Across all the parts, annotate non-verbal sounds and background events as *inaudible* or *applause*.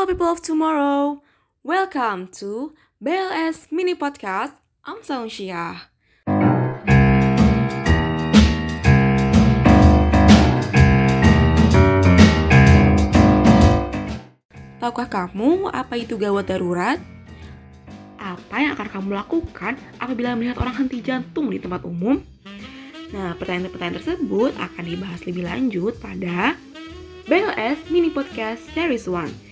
Hello people of tomorrow. Welcome to BLS Mini Podcast. I'm Saunshia. Tahukah kamu apa itu gawat darurat? Apa yang akan kamu lakukan apabila melihat orang henti jantung di tempat umum? Nah, pertanyaan-pertanyaan tersebut akan dibahas lebih lanjut pada BLS Mini Podcast Series 1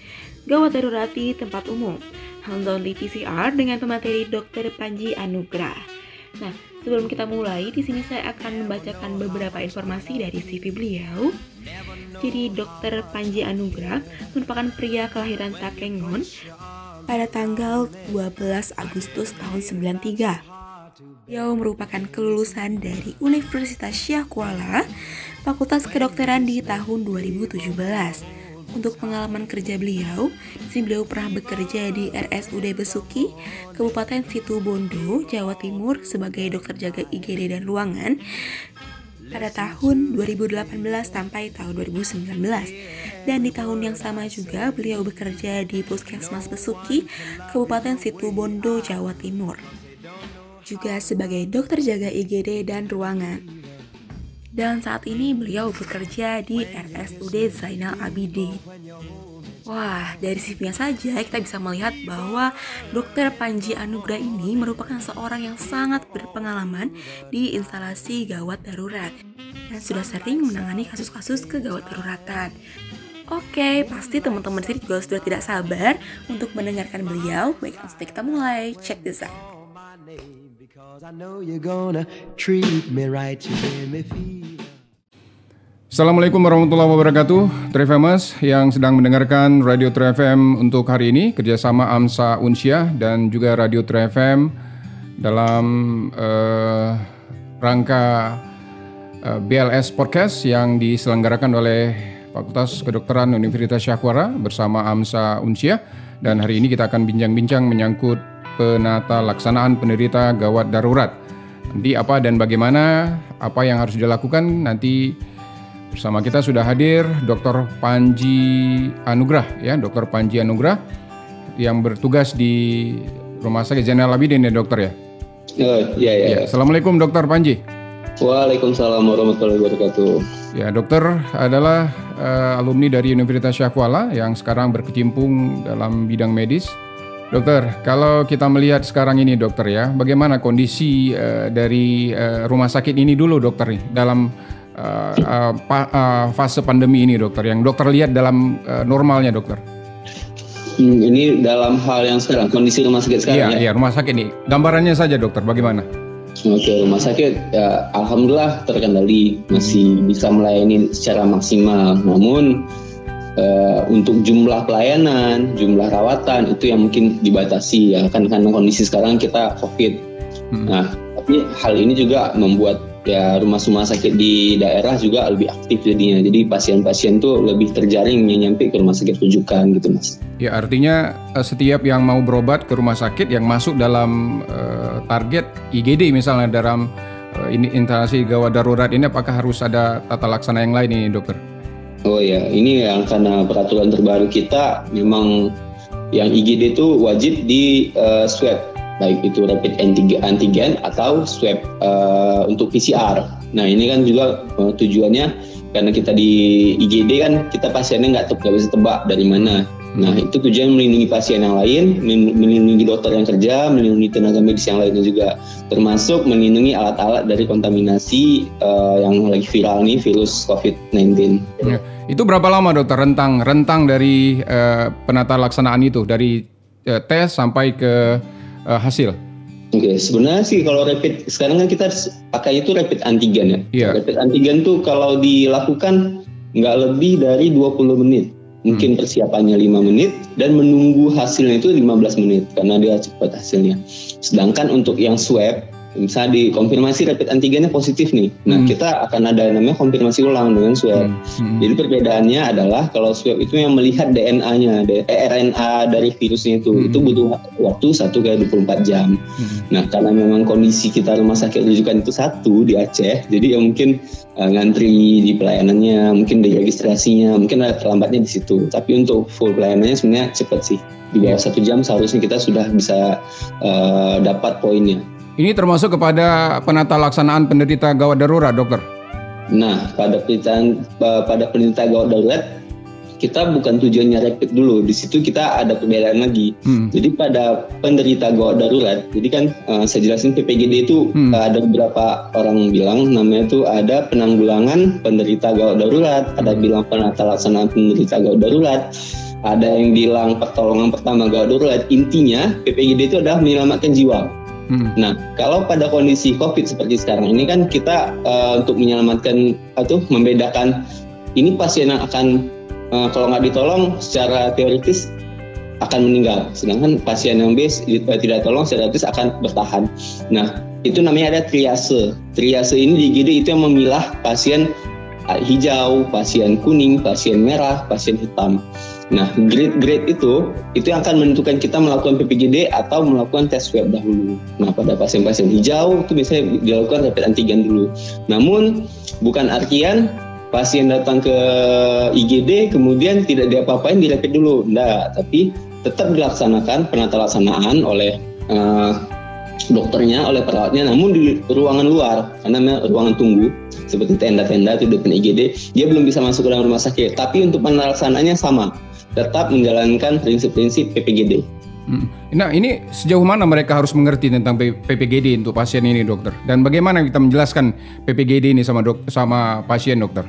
Gawat darurat di tempat umum Hands-on di PCR dengan pemateri Dr. Panji Anugrah Nah, sebelum kita mulai, di sini saya akan membacakan beberapa informasi dari CV beliau jadi Dr. Panji Anugrah merupakan pria kelahiran Takengon pada tanggal 12 Agustus tahun 93. Beliau merupakan kelulusan dari Universitas Syah Kuala, Fakultas Kedokteran di tahun 2017. Untuk pengalaman kerja beliau, di beliau pernah bekerja di RSUD Besuki, Kabupaten Situ Bondo, Jawa Timur sebagai dokter jaga IGD dan ruangan pada tahun 2018 sampai tahun 2019. Dan di tahun yang sama juga beliau bekerja di Puskesmas Besuki, Kabupaten Situbondo, Jawa Timur. Juga sebagai dokter jaga IGD dan ruangan. Dan saat ini beliau bekerja di RSUD Zainal Abidin. Wah, dari CV-nya saja kita bisa melihat bahwa Dr. Panji Anugrah ini merupakan seorang yang sangat berpengalaman di instalasi gawat darurat dan sudah sering menangani kasus-kasus kegawat daruratan. Oke, pasti teman-teman sini juga sudah tidak sabar untuk mendengarkan beliau. Baik, langsung kita mulai. Check this out. Assalamualaikum warahmatullahi wabarakatuh. Trifamers yang sedang mendengarkan Radio FM untuk hari ini Kerjasama AMSA Unsyah dan juga Radio FM Dalam uh, rangka uh, eh, BLS Podcast yang diselenggarakan oleh Fakultas Kedokteran Universitas Syahkuara bersama AMSA Unsyah. Dan hari ini kita akan bincang-bincang menyangkut penata laksanaan penderita gawat darurat Nanti apa dan bagaimana, apa yang harus dilakukan nanti Bersama kita sudah hadir Dr. Panji Anugrah ya, Dr. Panji Anugrah yang bertugas di Rumah Sakit Zainal Abidin ya, Dokter ya. Oh, iya, iya. Ya, Assalamualaikum Dokter Panji. Waalaikumsalam warahmatullahi wabarakatuh. Ya, dokter adalah uh, alumni dari Universitas Syah Kuala yang sekarang berkecimpung dalam bidang medis. Dokter, kalau kita melihat sekarang ini dokter ya, bagaimana kondisi uh, dari uh, rumah sakit ini dulu dokter nih dalam uh, uh, pa, uh, fase pandemi ini dokter yang dokter lihat dalam uh, normalnya dokter? Hmm, ini dalam hal yang sekarang kondisi rumah sakit sekarang iya, ya? iya rumah sakit ini. Gambarannya saja dokter bagaimana? Oke rumah sakit ya alhamdulillah terkendali masih bisa melayani secara maksimal. Namun uh, untuk jumlah pelayanan jumlah rawatan itu yang mungkin dibatasi ya kan karena kondisi sekarang kita covid hmm. nah tapi hal ini juga membuat ya rumah-rumah sakit di daerah juga lebih aktif jadinya. Jadi pasien-pasien tuh lebih terjaring nyampe ke rumah sakit rujukan gitu mas. Ya artinya eh, setiap yang mau berobat ke rumah sakit yang masuk dalam uh, target IGD misalnya dalam uh, ini instalasi gawat darurat ini apakah harus ada tata laksana yang lain ini dokter? Oh ya, ini yang karena peraturan terbaru kita memang yang IGD itu wajib di uh, swab baik itu rapid antigen atau swab uh, untuk PCR. Nah ini kan juga uh, tujuannya karena kita di IGD kan kita pasiennya nggak nggak bisa tebak dari mana. Nah itu tujuan melindungi pasien yang lain, melindungi dokter yang kerja, melindungi tenaga medis yang lainnya juga, termasuk melindungi alat-alat dari kontaminasi uh, yang lagi viral nih virus COVID-19. Ya. Itu berapa lama dokter rentang rentang dari uh, penata laksanaan itu dari uh, tes sampai ke uh, hasil? Oke, okay, sebenarnya sih kalau rapid sekarang kan kita pakai itu rapid antigen ya. Yeah. Rapid antigen tuh kalau dilakukan nggak lebih dari 20 menit. Mungkin hmm. persiapannya 5 menit dan menunggu hasilnya itu 15 menit karena dia cepat hasilnya. Sedangkan untuk yang swab misalnya dikonfirmasi rapid antigennya positif nih. Nah, hmm. kita akan ada namanya konfirmasi ulang dengan swab. Hmm. Hmm. Jadi perbedaannya adalah kalau swab itu yang melihat DNA-nya, eh, RNA dari virusnya itu, hmm. itu butuh waktu satu kali 24 jam. Hmm. Nah, karena memang kondisi kita rumah sakit rujukan itu satu di Aceh, jadi ya mungkin uh, ngantri di pelayanannya, mungkin di registrasinya, mungkin ada terlambatnya di situ. Tapi untuk full pelayanannya sebenarnya cepat sih. Di bawah satu jam seharusnya kita sudah bisa uh, dapat poinnya. Ini termasuk kepada penata laksanaan penderita gawat darurat, dokter. Nah, pada penelitian pada penderita gawat darurat kita bukan tujuannya rapid dulu. Di situ kita ada perbedaan lagi. Hmm. Jadi pada penderita gawat darurat, jadi kan uh, saya jelasin PPGD itu hmm. uh, ada beberapa orang bilang namanya itu ada penanggulangan penderita gawat darurat, ada bilang penata laksanaan penderita gawat darurat, ada yang bilang pertolongan pertama gawat darurat. Intinya PPGD itu adalah menyelamatkan jiwa. Hmm. Nah, kalau pada kondisi COVID seperti sekarang ini kan kita uh, untuk menyelamatkan atau membedakan ini pasien yang akan uh, kalau nggak ditolong secara teoritis akan meninggal, sedangkan pasien yang base uh, tidak tolong secara teoritis akan bertahan. Nah, itu namanya ada triase. Triase ini di itu yang memilah pasien hijau, pasien kuning, pasien merah, pasien hitam. Nah, grade-grade itu itu yang akan menentukan kita melakukan PPGD atau melakukan tes swab dahulu. Nah, pada pasien-pasien hijau itu biasanya dilakukan rapid antigen dulu. Namun bukan artian pasien datang ke IGD kemudian tidak diapa-apain di rapid dulu. Nah, tapi tetap dilaksanakan penata laksanaan oleh uh, dokternya, oleh perawatnya, namun di ruangan luar karena ruangan tunggu seperti tenda-tenda itu depan IGD, dia belum bisa masuk ke dalam rumah sakit. Tapi untuk penelaksanaannya sama tetap menjalankan prinsip-prinsip PPGD. Hmm. Nah, ini sejauh mana mereka harus mengerti tentang PPGD untuk pasien ini, dokter? Dan bagaimana kita menjelaskan PPGD ini sama dok sama pasien, dokter?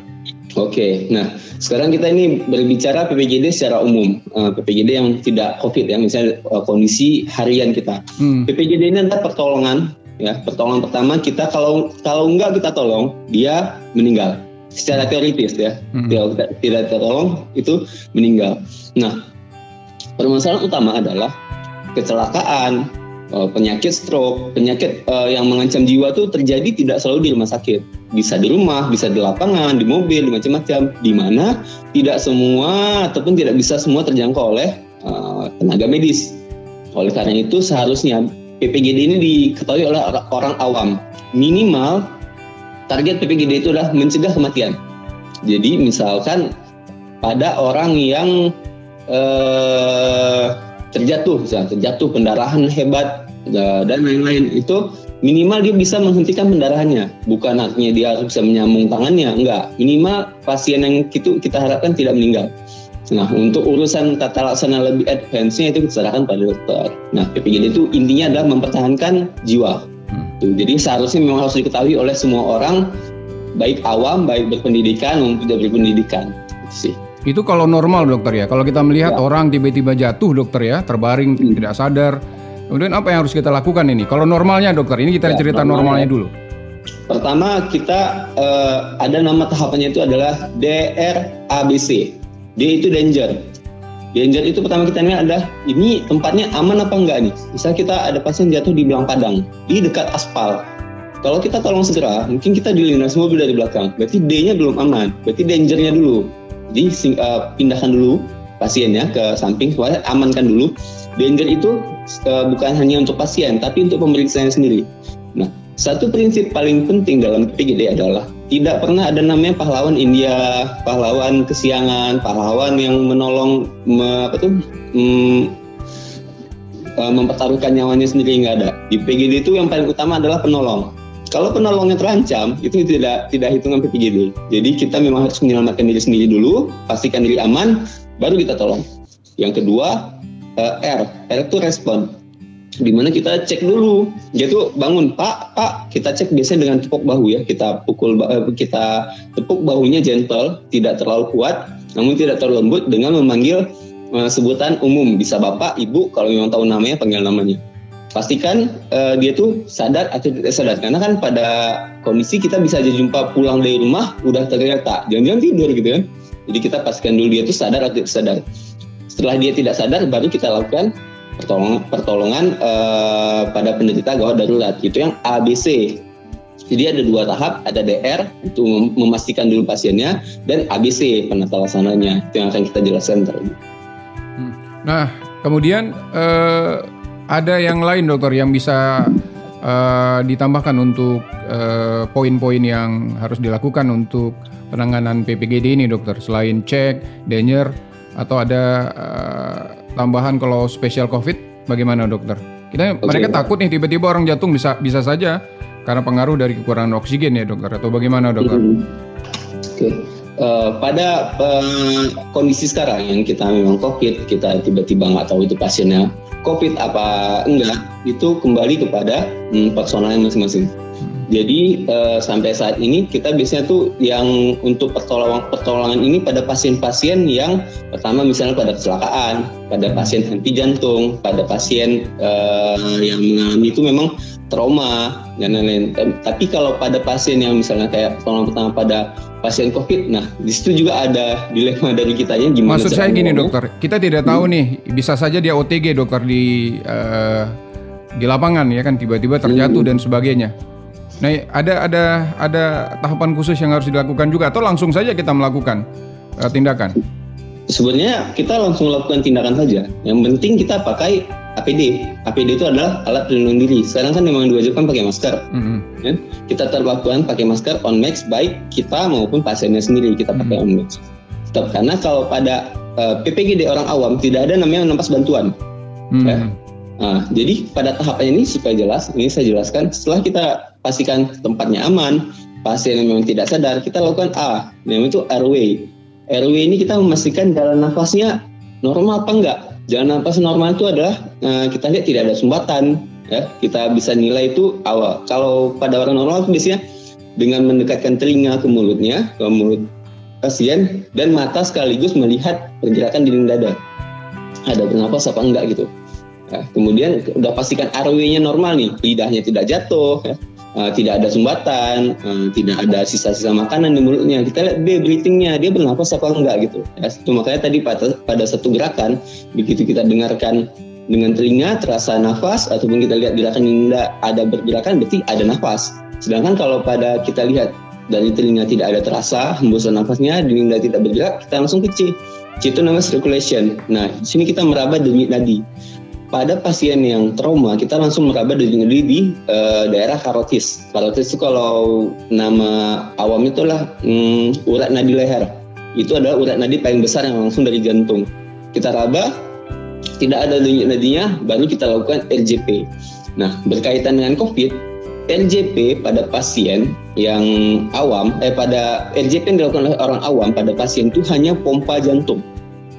Oke, nah sekarang kita ini berbicara PPGD secara umum, uh, eh, PPGD yang tidak COVID ya, misalnya uh, kondisi harian kita. Hmm. PPGD ini adalah pertolongan, ya pertolongan pertama kita kalau kalau enggak kita tolong dia meninggal secara teoritis ya hmm. tidak, tidak tertolong itu meninggal. Nah permasalahan utama adalah kecelakaan, eh, penyakit stroke, penyakit uh, yang mengancam jiwa itu terjadi tidak selalu di rumah sakit, bisa di rumah, bisa di lapangan, di mobil, di macam-macam, di mana tidak semua ataupun tidak bisa semua terjangkau oleh uh, tenaga medis. Oleh karena itu seharusnya PPGD ini diketahui oleh orang awam minimal target PPGD itu adalah mencegah kematian. Jadi misalkan pada orang yang eh, terjatuh, misalnya terjatuh pendarahan hebat eh, dan lain-lain itu minimal dia bisa menghentikan pendarahannya. Bukan artinya dia bisa menyambung tangannya, enggak. Minimal pasien yang itu kita harapkan tidak meninggal. Nah, untuk urusan tata laksana lebih advance-nya itu diserahkan pada dokter. Nah, PPGD itu intinya adalah mempertahankan jiwa gitu. Jadi seharusnya memang harus diketahui oleh semua orang, baik awam, baik berpendidikan maupun tidak berpendidikan. Gitu sih. Itu kalau normal dokter ya. Kalau kita melihat ya. orang tiba-tiba jatuh dokter ya, terbaring hmm. tidak sadar. Kemudian apa yang harus kita lakukan ini? Kalau normalnya dokter, ini kita ya, cerita normalnya, normalnya dulu. Pertama kita uh, ada nama tahapannya itu adalah DRABC. D itu danger. Danger itu pertama kita lihat adalah ini tempatnya aman apa enggak nih. Misal kita ada pasien jatuh di belang padang, di dekat aspal. Kalau kita tolong segera, mungkin kita dilindas mobil dari belakang. Berarti D-nya belum aman. Berarti dangernya dulu. Jadi uh, pindahkan dulu pasiennya ke samping supaya amankan dulu. Danger itu uh, bukan hanya untuk pasien, tapi untuk pemeriksaan sendiri. Nah, satu prinsip paling penting dalam PGD adalah tidak pernah ada namanya pahlawan India, pahlawan kesiangan, pahlawan yang menolong me, apa tuh mm, mempertaruhkan nyawanya sendiri nggak ada. Di PGD itu yang paling utama adalah penolong. Kalau penolongnya terancam, itu tidak tidak hitungan PGD. Jadi kita memang harus menyelamatkan diri sendiri dulu, pastikan diri aman, baru kita tolong. Yang kedua, uh, R. R itu respon di mana kita cek dulu. Dia tuh bangun pak pak kita cek biasanya dengan tepuk bahu ya. Kita pukul eh, kita tepuk bahunya gentle tidak terlalu kuat namun tidak terlalu lembut dengan memanggil uh, sebutan umum. Bisa bapak ibu kalau memang tahu namanya panggil namanya. Pastikan uh, dia tuh sadar atau tidak sadar. Karena kan pada kondisi kita bisa aja jumpa pulang dari rumah udah tergeletak jangan-jangan tidur gitu kan. Jadi kita pastikan dulu dia tuh sadar atau tidak sadar. Setelah dia tidak sadar baru kita lakukan pertolongan pertolongan uh, pada penderita gawat darurat itu yang ABC jadi ada dua tahap, ada DR itu memastikan dulu pasiennya dan ABC penata laksananya itu yang akan kita jelaskan tadi. Hmm. Nah, kemudian eh, ada yang lain dokter yang bisa eh, ditambahkan untuk eh, poin-poin yang harus dilakukan untuk penanganan PPGD ini dokter selain cek, danger atau ada eh, tambahan kalau spesial COVID bagaimana dokter? Kita okay. mereka takut nih tiba-tiba orang jantung bisa bisa saja karena pengaruh dari kekurangan oksigen ya dokter atau bagaimana dokter? Hmm. Oke. Okay. Uh, eh, pada uh, kondisi sekarang yang kita memang COVID, kita tiba-tiba nggak tahu itu pasiennya COVID apa enggak, itu kembali kepada hmm, personalnya masing-masing. Hmm. Jadi uh, sampai saat ini kita biasanya tuh yang untuk pertolongan pertolongan ini pada pasien-pasien yang pertama misalnya pada kecelakaan, pada pasien henti jantung, pada pasien uh, yang mengalami itu memang trauma dan lain-lain. Tapi kalau pada pasien yang misalnya kayak pertolongan pertama pada pasien COVID, nah di situ juga ada dilema *laughs* dari kitanya gimana. Maksud saya gini dokter, kita tidak tahu hmm. nih, bisa saja dia OTG dokter di uh, di lapangan ya kan tiba-tiba terjatuh hmm. dan sebagainya. Nah ada ada ada tahapan khusus yang harus dilakukan juga atau langsung saja kita melakukan uh, tindakan. Sebenarnya kita langsung melakukan tindakan saja. Yang penting kita pakai APD. APD itu adalah alat pelindung diri. Sekarang kan memang diwajibkan pakai masker. Mm-hmm. Ya? Kita terlakukan pakai masker on max baik kita maupun pasiennya sendiri kita pakai mm-hmm. on max. Tetap karena kalau pada uh, eh, PPGD orang awam tidak ada namanya nampas bantuan. Mm-hmm. Ya? Nah, jadi pada tahapan ini supaya jelas, ini saya jelaskan setelah kita pastikan tempatnya aman, pasien yang memang tidak sadar, kita lakukan A, namanya itu airway. Airway ini kita memastikan jalan nafasnya normal apa enggak Jalan nafas normal itu adalah uh, kita lihat tidak ada sumbatan, ya. Kita bisa nilai itu awal. Kalau pada orang normal biasanya dengan mendekatkan telinga ke mulutnya, ke mulut pasien dan mata sekaligus melihat pergerakan dinding dada. Ada bernapas apa enggak gitu. Ya, kemudian udah pastikan RW-nya normal nih, lidahnya tidak jatuh, ya uh, tidak ada sumbatan, uh, tidak ada sisa-sisa makanan di mulutnya. Kita lihat dia breathingnya, dia bernapas apa enggak gitu. Ya, itu makanya tadi pada, pada satu gerakan, begitu kita dengarkan dengan telinga terasa nafas ataupun kita lihat gerakan tidak ada bergerakan berarti ada nafas. Sedangkan kalau pada kita lihat dari telinga tidak ada terasa hembusan nafasnya, telinga tidak bergerak, kita langsung kecil. Itu namanya circulation. Nah, di sini kita meraba denyut nadi pada pasien yang trauma kita langsung meraba dari di uh, daerah karotis. Karotis itu kalau nama awam itulah um, urat nadi leher. Itu adalah urat nadi paling besar yang langsung dari jantung. Kita raba, tidak ada nadinya, baru kita lakukan RJP. Nah, berkaitan dengan COVID, RJP pada pasien yang awam, eh pada RJP yang dilakukan oleh orang awam pada pasien itu hanya pompa jantung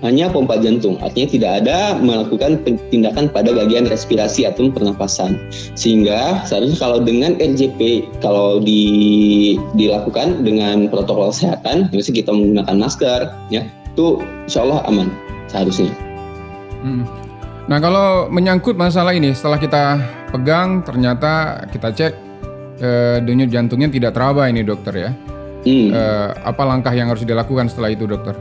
hanya pompa jantung, artinya tidak ada melakukan tindakan pada bagian respirasi atau pernapasan. Sehingga seharusnya kalau dengan RJP kalau di, dilakukan dengan protokol kesehatan, misalnya kita menggunakan masker, ya itu insya Allah aman seharusnya. Hmm. Nah kalau menyangkut masalah ini, setelah kita pegang ternyata kita cek eh, denyut jantungnya tidak teraba ini dokter ya. Hmm. Eh, apa langkah yang harus dilakukan setelah itu dokter?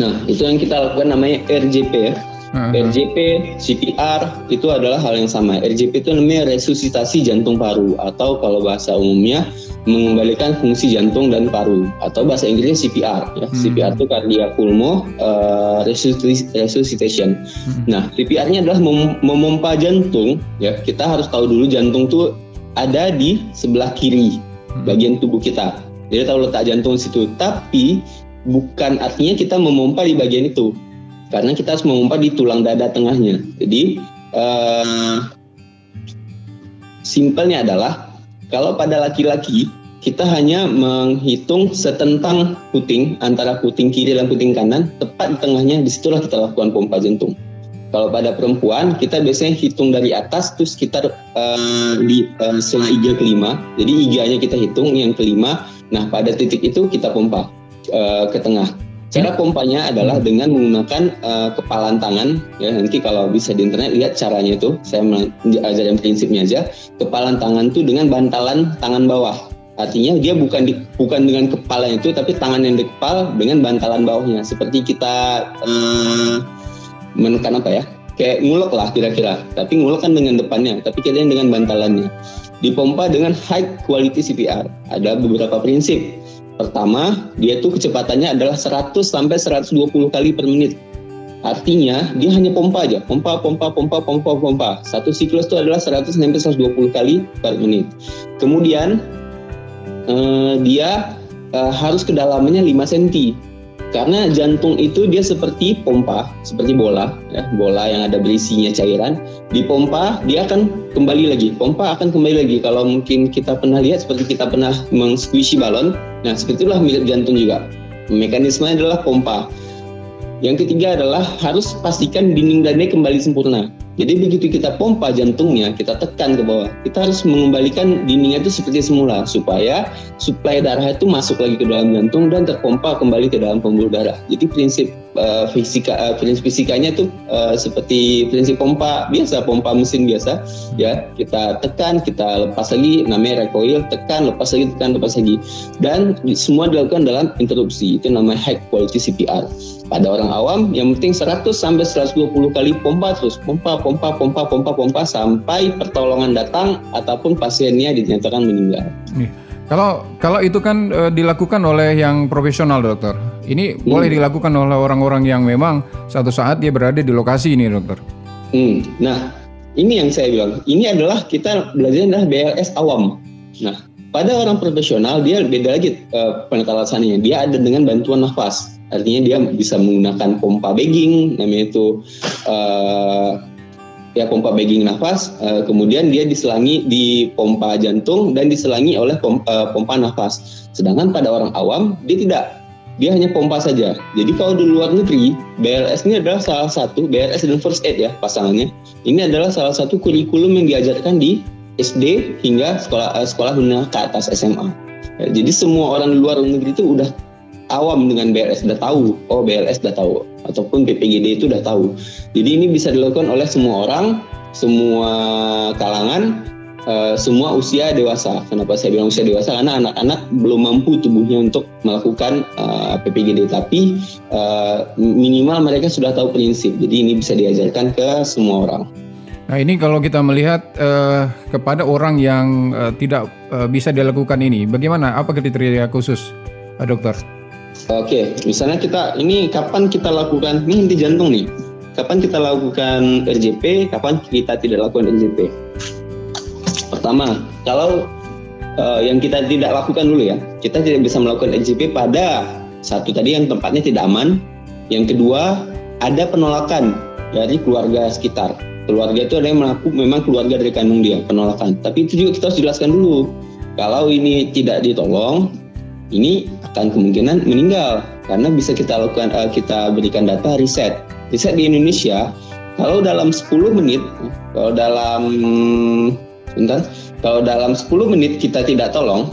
Nah, itu yang kita lakukan namanya RJP ya. Uh-huh. RJP, CPR itu adalah hal yang sama. RJP itu namanya resusitasi jantung paru atau kalau bahasa umumnya mengembalikan fungsi jantung dan paru atau bahasa Inggrisnya CPR ya. Hmm. CPR itu cardiac pulmo uh, resuscitation. Hmm. Nah, CPR-nya adalah mem memompa jantung ya. Kita harus tahu dulu jantung tuh ada di sebelah kiri hmm. bagian tubuh kita. Jadi tahu letak jantung situ. Tapi bukan artinya kita memompa di bagian itu. Karena kita harus memompa di tulang dada tengahnya. Jadi uh, simpelnya adalah kalau pada laki-laki kita hanya menghitung setentang puting antara puting kiri dan puting kanan tepat di tengahnya di situlah kita lakukan pompa jantung. Kalau pada perempuan kita biasanya hitung dari atas terus sekitar uh, di uh, setelah iga kelima. Jadi iganya kita hitung yang kelima. Nah pada titik itu kita pompa uh, ke tengah. Cara pompanya adalah dengan menggunakan uh, kepalan tangan ya nanti kalau bisa di internet lihat caranya itu saya ajarin prinsipnya aja kepalan tangan itu dengan bantalan tangan bawah artinya dia bukan di, bukan dengan kepala itu tapi tangan yang di kepal dengan bantalan bawahnya seperti kita uh, menekan apa ya kayak ngulek lah kira-kira. Tapi ngulek kan dengan depannya, tapi kita dengan bantalannya. Dipompa dengan high quality CPR. Ada beberapa prinsip. Pertama, dia tuh kecepatannya adalah 100 sampai 120 kali per menit. Artinya dia hanya pompa aja, pompa, pompa, pompa, pompa, pompa. Satu siklus itu adalah 100 sampai 120 kali per menit. Kemudian eh, dia eh, harus kedalamannya 5 cm karena jantung itu dia seperti pompa, seperti bola, ya, bola yang ada berisinya cairan. Di pompa dia akan kembali lagi, pompa akan kembali lagi. Kalau mungkin kita pernah lihat seperti kita pernah mengsquishy balon, nah seperti itulah mirip jantung juga. Mekanismenya adalah pompa. Yang ketiga adalah harus pastikan dinding dananya kembali sempurna. Jadi begitu kita pompa jantungnya, kita tekan ke bawah, kita harus mengembalikan dindingnya itu seperti semula supaya suplai darah itu masuk lagi ke dalam jantung dan terpompa kembali ke dalam pembuluh darah. Jadi prinsip uh, fisika uh, prinsip fisikanya itu uh, seperti prinsip pompa biasa, pompa mesin biasa ya. Kita tekan, kita lepas lagi namanya recoil, tekan, lepas lagi, tekan, lepas lagi. Dan semua dilakukan dalam interupsi. Itu namanya high quality CPR. Pada orang awam yang penting 100 sampai 120 kali pompa terus, pompa, pompa, pompa, pompa, pompa sampai pertolongan datang ataupun pasiennya dinyatakan meninggal. Nih. Kalau kalau itu kan e, dilakukan oleh yang profesional dokter. Ini hmm. boleh dilakukan oleh orang-orang yang memang satu saat dia berada di lokasi ini dokter. Hmm. Nah ini yang saya bilang. Ini adalah kita belajar adalah BLS awam. Nah pada orang profesional dia beda lagi e. Dia ada dengan bantuan nafas artinya dia bisa menggunakan pompa bagging namanya itu uh, ya pompa bagging nafas uh, kemudian dia diselangi di pompa jantung dan diselangi oleh pompa, uh, pompa nafas. Sedangkan pada orang awam dia tidak. Dia hanya pompa saja. Jadi kalau di luar negeri BLS ini adalah salah satu BLS dan first aid ya pasangannya. Ini adalah salah satu kurikulum yang diajarkan di SD hingga sekolah uh, sekolah menengah ke atas SMA jadi semua orang di luar negeri itu udah awam dengan BLS sudah tahu, oh BLS sudah tahu, ataupun PPGD itu sudah tahu. Jadi ini bisa dilakukan oleh semua orang, semua kalangan, uh, semua usia dewasa. Kenapa saya bilang usia dewasa? Karena anak-anak belum mampu tubuhnya untuk melakukan uh, eh, PPGD, tapi uh, minimal mereka sudah tahu prinsip. Jadi ini bisa diajarkan ke semua orang. Nah ini kalau kita melihat uh, kepada orang yang uh, tidak uh, bisa dilakukan ini, bagaimana? Apa kriteria khusus, uh, dokter? Oke, misalnya kita ini kapan kita lakukan ini inti jantung nih. Kapan kita lakukan RJP, kapan kita tidak lakukan RJP. Pertama, kalau uh, yang kita tidak lakukan dulu ya, kita tidak bisa melakukan RJP pada satu tadi yang tempatnya tidak aman. Yang kedua, ada penolakan dari keluarga sekitar. Keluarga itu ada yang melakukan memang keluarga dari kandung dia penolakan. Tapi itu juga kita harus jelaskan dulu. Kalau ini tidak ditolong, ini akan kemungkinan meninggal karena bisa kita lakukan uh, kita berikan data riset. Riset di Indonesia kalau dalam 10 menit kalau dalam bentar, kalau dalam 10 menit kita tidak tolong,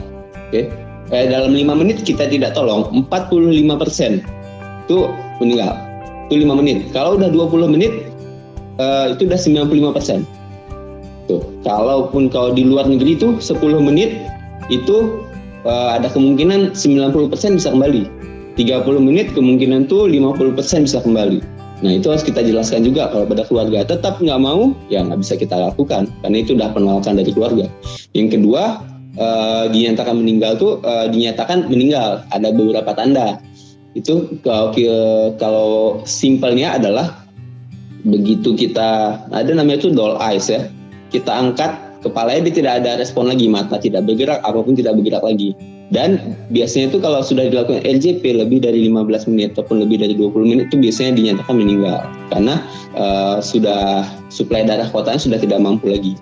oke. Okay, eh, dalam 5 menit kita tidak tolong, 45% itu meninggal. Itu 5 menit. Kalau udah 20 menit uh, itu udah 95%. Tuh. Kalaupun kalau di luar negeri itu 10 menit itu uh, ada kemungkinan 90% bisa kembali. 30 menit kemungkinan tuh 50% bisa kembali. Nah itu harus kita jelaskan juga kalau pada keluarga tetap nggak mau, ya nggak bisa kita lakukan karena itu udah penolakan dari keluarga. Yang kedua uh, dinyatakan meninggal tuh uh, dinyatakan meninggal ada beberapa tanda. Itu kalau kalau simpelnya adalah begitu kita ada namanya itu doll eyes ya kita angkat kepalanya dia tidak ada respon lagi mata tidak bergerak apa pun tidak bergerak lagi. Dan biasanya itu kalau sudah dilakukan LJP lebih dari 15 menit ataupun lebih dari 20 menit itu biasanya dinyatakan meninggal. Karena uh, sudah suplai darah kotanya sudah tidak mampu lagi.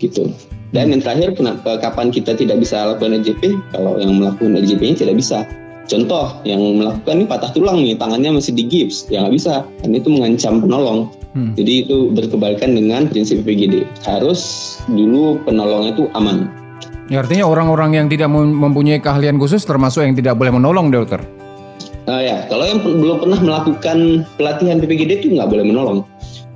Gitu. Dan yang terakhir kenapa kapan kita tidak bisa lakukan LJP kalau yang melakukan LJP-nya tidak bisa Contoh yang melakukan ini patah tulang nih, tangannya masih di gips, ya nggak bisa, karena itu mengancam penolong. Hmm. Jadi itu berkebalikan dengan prinsip PGD. Harus dulu penolongnya itu aman. Ya, artinya orang-orang yang tidak mempunyai keahlian khusus termasuk yang tidak boleh menolong, dokter. Nah ya, kalau yang belum pernah melakukan pelatihan PPGD itu nggak boleh menolong,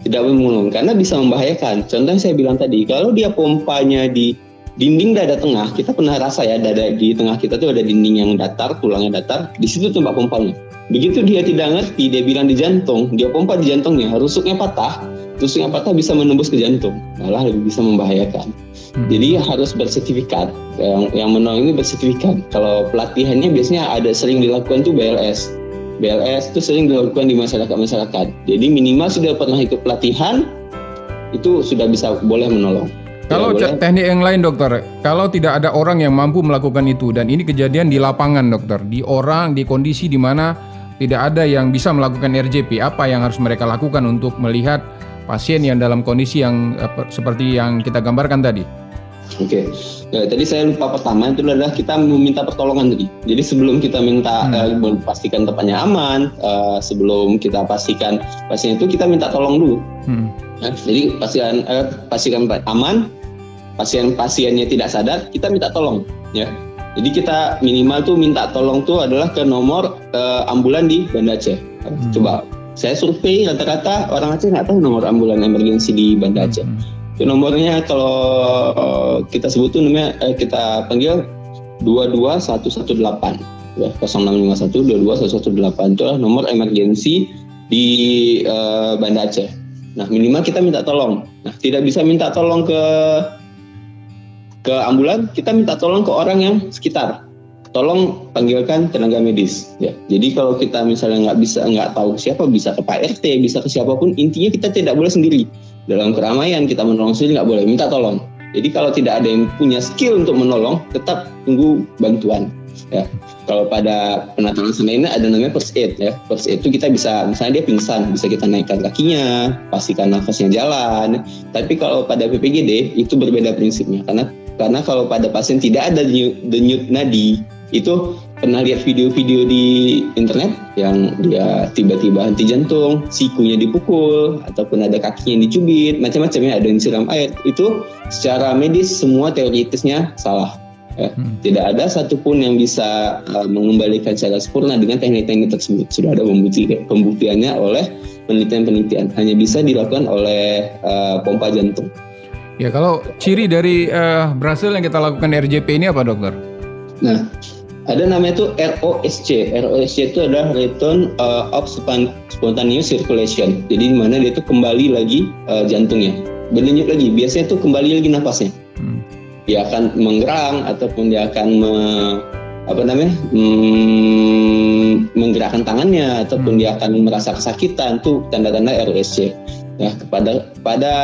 tidak boleh menolong karena bisa membahayakan. Contoh yang saya bilang tadi, kalau dia pompanya di dinding dada tengah kita pernah rasa ya dada di tengah kita tuh ada dinding yang datar tulangnya datar di situ tempat pompanya begitu dia tidak ngerti dia bilang di jantung dia pompa di jantungnya rusuknya patah tusuk yang patah bisa menembus ke jantung, malah lebih bisa membahayakan. Hmm. Jadi harus bersertifikat. Yang yang menolong ini bersertifikat. Kalau pelatihannya biasanya ada sering dilakukan tuh BLS. BLS itu sering dilakukan di masyarakat-masyarakat. Jadi minimal sudah pernah ikut pelatihan, itu sudah bisa boleh menolong. Kalau boleh. teknik yang lain dokter, kalau tidak ada orang yang mampu melakukan itu dan ini kejadian di lapangan dokter, di orang, di kondisi di mana tidak ada yang bisa melakukan RJP, apa yang harus mereka lakukan untuk melihat pasien yang dalam kondisi yang seperti yang kita gambarkan tadi? Oke, okay. nah, tadi saya lupa pertama itu adalah kita meminta pertolongan tadi. Jadi sebelum kita minta hmm. uh, pastikan tempatnya aman, uh, sebelum kita pastikan pasien itu kita minta tolong dulu. Hmm. Nah, jadi pastikan uh, pastikan aman, pasien pasiennya tidak sadar, kita minta tolong, ya. Jadi kita minimal tuh minta tolong tuh adalah ke nomor uh, ambulan di Banda Aceh. Hmm. Coba saya survei rata-rata orang Aceh nggak tahu nomor ambulan emergensi di Banda Aceh. Hmm nomornya kalau uh, kita sebut tuh namanya uh, kita panggil 22118 ya 0651 22118 itu adalah nomor emergensi di uh, Banda Aceh. Nah minimal kita minta tolong. Nah tidak bisa minta tolong ke ke ambulan, kita minta tolong ke orang yang sekitar. Tolong panggilkan tenaga medis. Ya. Jadi kalau kita misalnya nggak bisa nggak tahu siapa bisa ke Pak RT, bisa ke siapa pun, intinya kita tidak boleh sendiri. Dalam keramaian kita menolong sendiri nggak boleh minta tolong. Jadi kalau tidak ada yang punya skill untuk menolong tetap tunggu bantuan ya. Kalau pada penataan ini ada namanya first aid ya. First aid itu kita bisa misalnya dia pingsan bisa kita naikkan kakinya pastikan nafasnya jalan. Tapi kalau pada PPGD itu berbeda prinsipnya. Karena karena kalau pada pasien tidak ada denyut nadi itu pernah lihat video-video di internet yang dia tiba-tiba henti jantung, sikunya dipukul, ataupun ada kakinya yang dicubit, macam-macam ya, ada yang siram air. Itu secara medis semua teoritisnya salah. Ya. Hmm. Tidak ada satupun yang bisa uh, mengembalikan secara sempurna dengan teknik-teknik tersebut. Sudah ada pembukti, pembuktiannya oleh penelitian-penelitian. Hanya bisa dilakukan oleh uh, pompa jantung. Ya, kalau ciri dari uh, berhasil yang kita lakukan RJP ini apa, dokter? Nah, ada namanya itu ROSC. ROSC itu adalah return uh, of spontaneous circulation. Jadi di mana dia itu kembali lagi uh, jantungnya, berdenyut lagi. Biasanya itu kembali lagi nafasnya. Hmm. Dia akan menggerang ataupun dia akan me, apa namanya hmm, menggerakkan tangannya ataupun hmm. dia akan merasa kesakitan. Itu tanda-tanda ROSC. Ya kepada pada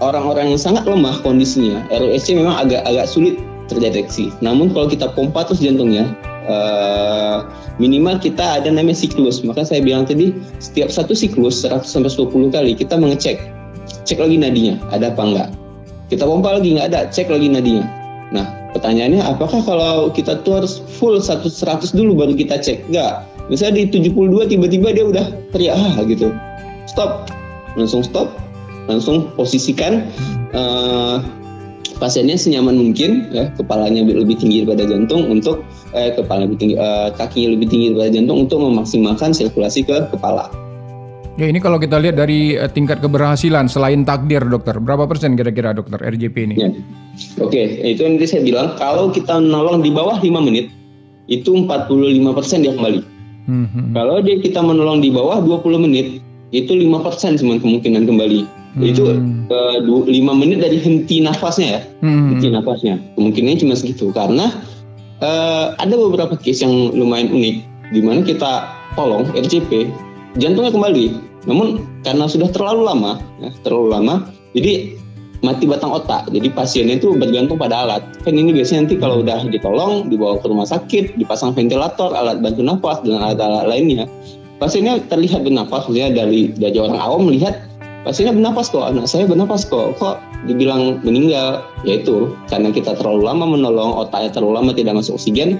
orang-orang yang sangat lemah kondisinya, ROSC memang agak agak sulit terdeteksi. Namun kalau kita pompa terus jantungnya, uh, minimal kita ada namanya siklus. Maka saya bilang tadi setiap satu siklus 100 sampai 120 kali kita mengecek, cek lagi nadinya ada apa enggak. Kita pompa lagi nggak ada, cek lagi nadinya. Nah pertanyaannya apakah kalau kita tuh harus full 100 100 dulu baru kita cek? Enggak. Misalnya di 72 tiba-tiba dia udah teriak ah gitu. Stop. Langsung stop. Langsung posisikan uh, pasiennya senyaman mungkin ya kepalanya lebih tinggi daripada jantung untuk eh, kepala lebih tinggi eh, kakinya lebih tinggi daripada jantung untuk memaksimalkan sirkulasi ke kepala. Ya ini kalau kita lihat dari uh, tingkat keberhasilan selain takdir dokter, berapa persen kira-kira dokter RJP ini? Ya. Oke, itu nanti saya bilang kalau kita menolong di bawah 5 menit itu 45 persen dia kembali. Hmm, hmm. Kalau dia kita menolong di bawah 20 menit itu 5 persen kemungkinan kembali. Hmm. Itu uh, lima menit dari henti nafasnya ya, hmm. henti nafasnya. Kemungkinannya cuma segitu karena uh, ada beberapa case yang lumayan unik di mana kita tolong RCP jantungnya kembali. Namun karena sudah terlalu lama, ya, terlalu lama, jadi mati batang otak. Jadi pasiennya itu bergantung pada alat. Kan ini biasanya nanti kalau udah ditolong, dibawa ke rumah sakit, dipasang ventilator, alat bantu nafas dan alat-alat lainnya, pasiennya terlihat bernafas. Ya dari dari orang awam melihat pasiennya bernapas kok anak saya bernapas kok. Kok dibilang meninggal? Yaitu karena kita terlalu lama menolong otaknya terlalu lama tidak masuk oksigen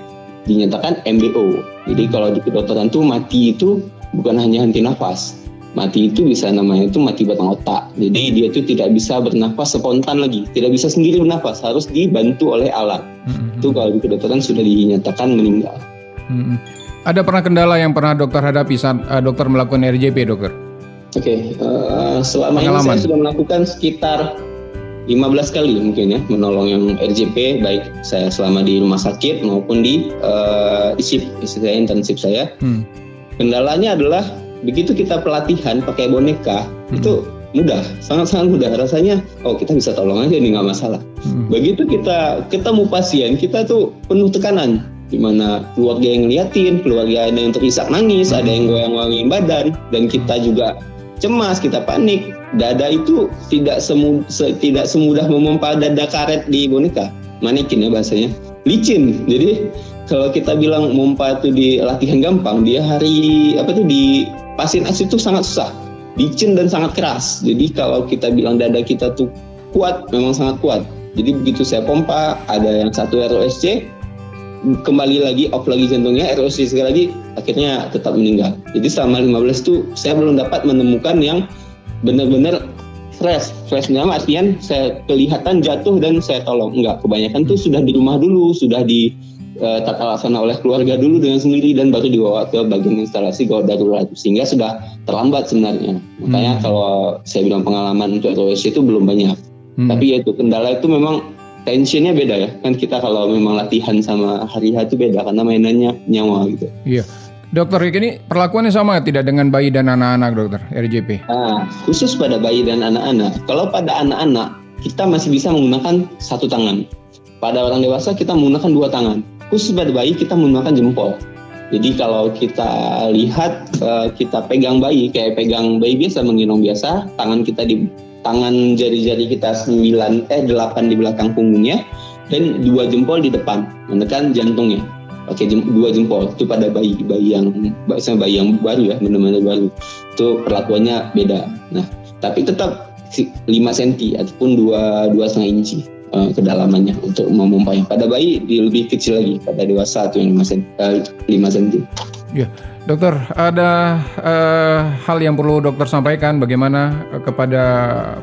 dinyatakan MBO jadi kalau di kedokteran tuh mati itu bukan hanya henti nafas mati itu bisa namanya itu mati batang otak. Jadi dia itu tidak bisa bernafas spontan lagi. Tidak bisa sendiri bernafas harus dibantu oleh alat. Mm-hmm. itu kalau di kedokteran sudah dinyatakan meninggal. Mm-hmm. ada pernah kendala yang pernah dokter hadapi saat uh, dokter melakukan RJP dokter Oke, okay, uh, eh, selama Pengalaman. ini saya sudah melakukan sekitar 15 kali mungkin ya menolong yang RJP baik saya selama di rumah sakit maupun di uh, isip istilah intensif saya. Hmm. Kendalanya adalah begitu kita pelatihan pakai boneka hmm. itu mudah, sangat-sangat mudah. Rasanya, oh kita bisa tolong aja nih nggak masalah. Hmm. Begitu kita ketemu pasien, kita tuh penuh tekanan. Di mana keluarga yang ngeliatin, keluarga ada yang terisak nangis, ada yang goyang-goyangin badan, dan kita juga cemas, kita panik. Dada itu tidak semu, se, tidak semudah memompa dada karet di boneka, manekin ya bahasanya, licin. Jadi kalau kita bilang mompa itu di latihan gampang, dia hari apa tuh di pasien es itu sangat susah licin dan sangat keras. Jadi kalau kita bilang dada kita tuh kuat, memang sangat kuat. Jadi begitu saya pompa, ada yang satu ROSC, kembali lagi off lagi jantungnya, ROSC sekali lagi, akhirnya tetap meninggal. Jadi selama 15 itu saya belum dapat menemukan yang benar-benar fresh. Freshnya artian saya kelihatan jatuh dan saya tolong. Enggak, kebanyakan tuh sudah di rumah dulu, sudah di uh, tata laksana oleh keluarga dulu dengan sendiri dan baru dibawa ke bagian instalasi gawat darurat sehingga sudah terlambat sebenarnya makanya hmm. kalau saya bilang pengalaman untuk ROS itu belum banyak hmm. tapi ya itu kendala itu memang tensionnya beda ya kan kita kalau memang latihan sama hari hari itu beda karena mainannya nyawa gitu iya Dokter ini perlakuannya sama tidak dengan bayi dan anak-anak dokter RJP? Nah, khusus pada bayi dan anak-anak. Kalau pada anak-anak kita masih bisa menggunakan satu tangan. Pada orang dewasa kita menggunakan dua tangan khusus pada bayi kita menggunakan jempol. Jadi kalau kita lihat uh, kita pegang bayi kayak pegang bayi biasa menggendong biasa, tangan kita di tangan jari-jari kita 9 eh 8 di belakang punggungnya dan dua jempol di depan menekan jantungnya. Oke, jem, dua jempol itu pada bayi bayi yang sama bayi yang baru ya, benar-benar baru. Itu perlakuannya beda. Nah, tapi tetap 5 cm ataupun 2 2 setengah inci uh, kedalamannya untuk memompai. Pada bayi lebih kecil lagi, pada dewasa itu yang 5 cm. Uh, cm. Ya, dokter, ada uh, hal yang perlu dokter sampaikan bagaimana uh, kepada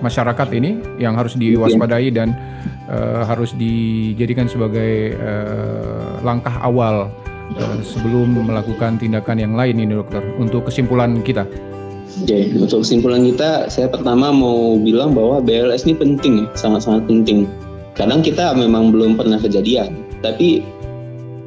masyarakat ini yang harus diwaspadai dan uh, harus dijadikan sebagai uh, langkah awal uh, sebelum melakukan tindakan yang lain ini dokter untuk kesimpulan kita. Oke, okay, untuk kesimpulan kita, saya pertama mau bilang bahwa BLS ini penting, sangat-sangat penting kadang kita memang belum pernah kejadian tapi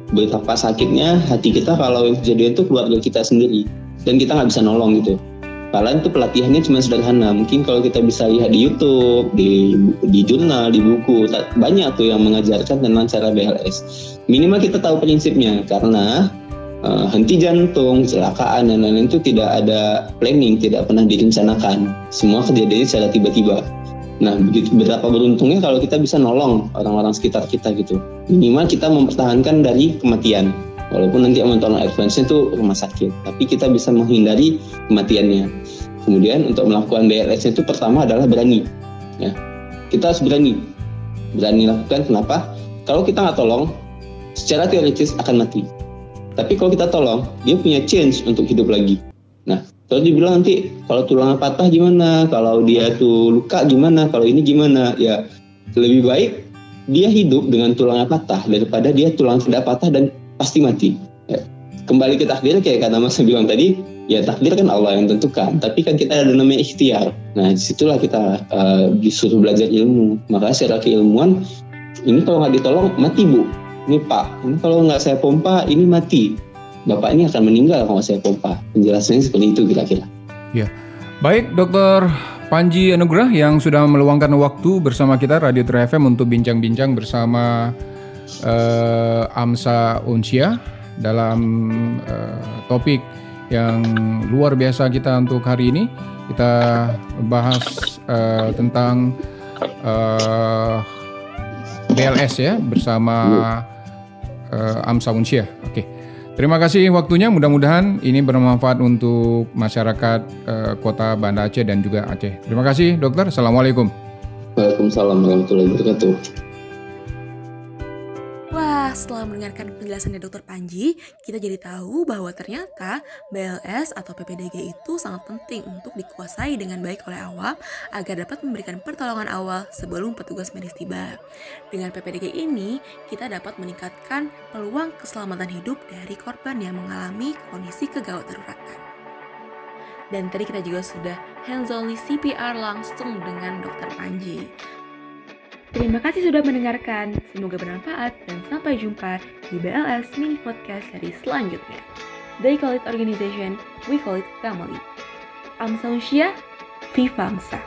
betapa sakitnya hati kita kalau yang kejadian itu keluarga kita sendiri dan kita nggak bisa nolong gitu Kalian itu pelatihannya cuma sederhana. Mungkin kalau kita bisa lihat di YouTube, di di jurnal, di buku, banyak tuh yang mengajarkan tentang cara BLS. Minimal kita tahu prinsipnya karena uh, henti jantung, kecelakaan dan lain-lain itu tidak ada planning, tidak pernah direncanakan. Semua kejadiannya secara tiba-tiba. Nah, begitu berapa beruntungnya kalau kita bisa nolong orang-orang sekitar kita gitu. Minimal kita mempertahankan dari kematian. Walaupun nanti yang mentolong advance itu rumah sakit, tapi kita bisa menghindari kematiannya. Kemudian untuk melakukan BLS itu pertama adalah berani. Ya, kita harus berani. Berani lakukan. Kenapa? Kalau kita nggak tolong, secara teoritis akan mati. Tapi kalau kita tolong, dia punya chance untuk hidup lagi. Nah, kalau dibilang nanti kalau tulangnya patah gimana, kalau dia tuh luka gimana, kalau ini gimana, ya lebih baik dia hidup dengan tulangnya patah daripada dia tulang tidak patah dan pasti mati. Ya. Kembali ke takdir kayak kata Mas bilang tadi, ya takdir kan Allah yang tentukan, tapi kan kita ada namanya ikhtiar. Nah di situlah kita uh, disuruh belajar ilmu. Maka secara keilmuan ini kalau nggak ditolong mati bu. Ini Pak, ini kalau nggak saya pompa ini mati bapak ini akan meninggal kalau saya pompa. Penjelasannya seperti itu kira-kira. Ya, baik dokter Panji Anugrah yang sudah meluangkan waktu bersama kita Radio Tri FM untuk bincang-bincang bersama uh, Amsa Unsia dalam uh, topik yang luar biasa kita untuk hari ini. Kita bahas uh, tentang uh, BLS ya bersama uh, Amsa Unsia. Oke. Okay. Terima kasih waktunya. Mudah-mudahan ini bermanfaat untuk masyarakat uh, Kota Banda Aceh dan juga Aceh. Terima kasih, Dokter. Assalamualaikum. Waalaikumsalam warahmatullahi wabarakatuh. Setelah mendengarkan penjelasan dari Dokter Panji, kita jadi tahu bahwa ternyata BLS atau PPDG itu sangat penting untuk dikuasai dengan baik oleh awam agar dapat memberikan pertolongan awal sebelum petugas medis tiba. Dengan PPDG ini, kita dapat meningkatkan peluang keselamatan hidup dari korban yang mengalami kondisi kegawat daruratan. Dan tadi kita juga sudah hands-on CPR langsung dengan Dokter Panji. Terima kasih sudah mendengarkan. Semoga bermanfaat dan sampai jumpa di BLS Mini Podcast seri selanjutnya. They call it organization, we call it family. I'm Sausia, Vivangsa.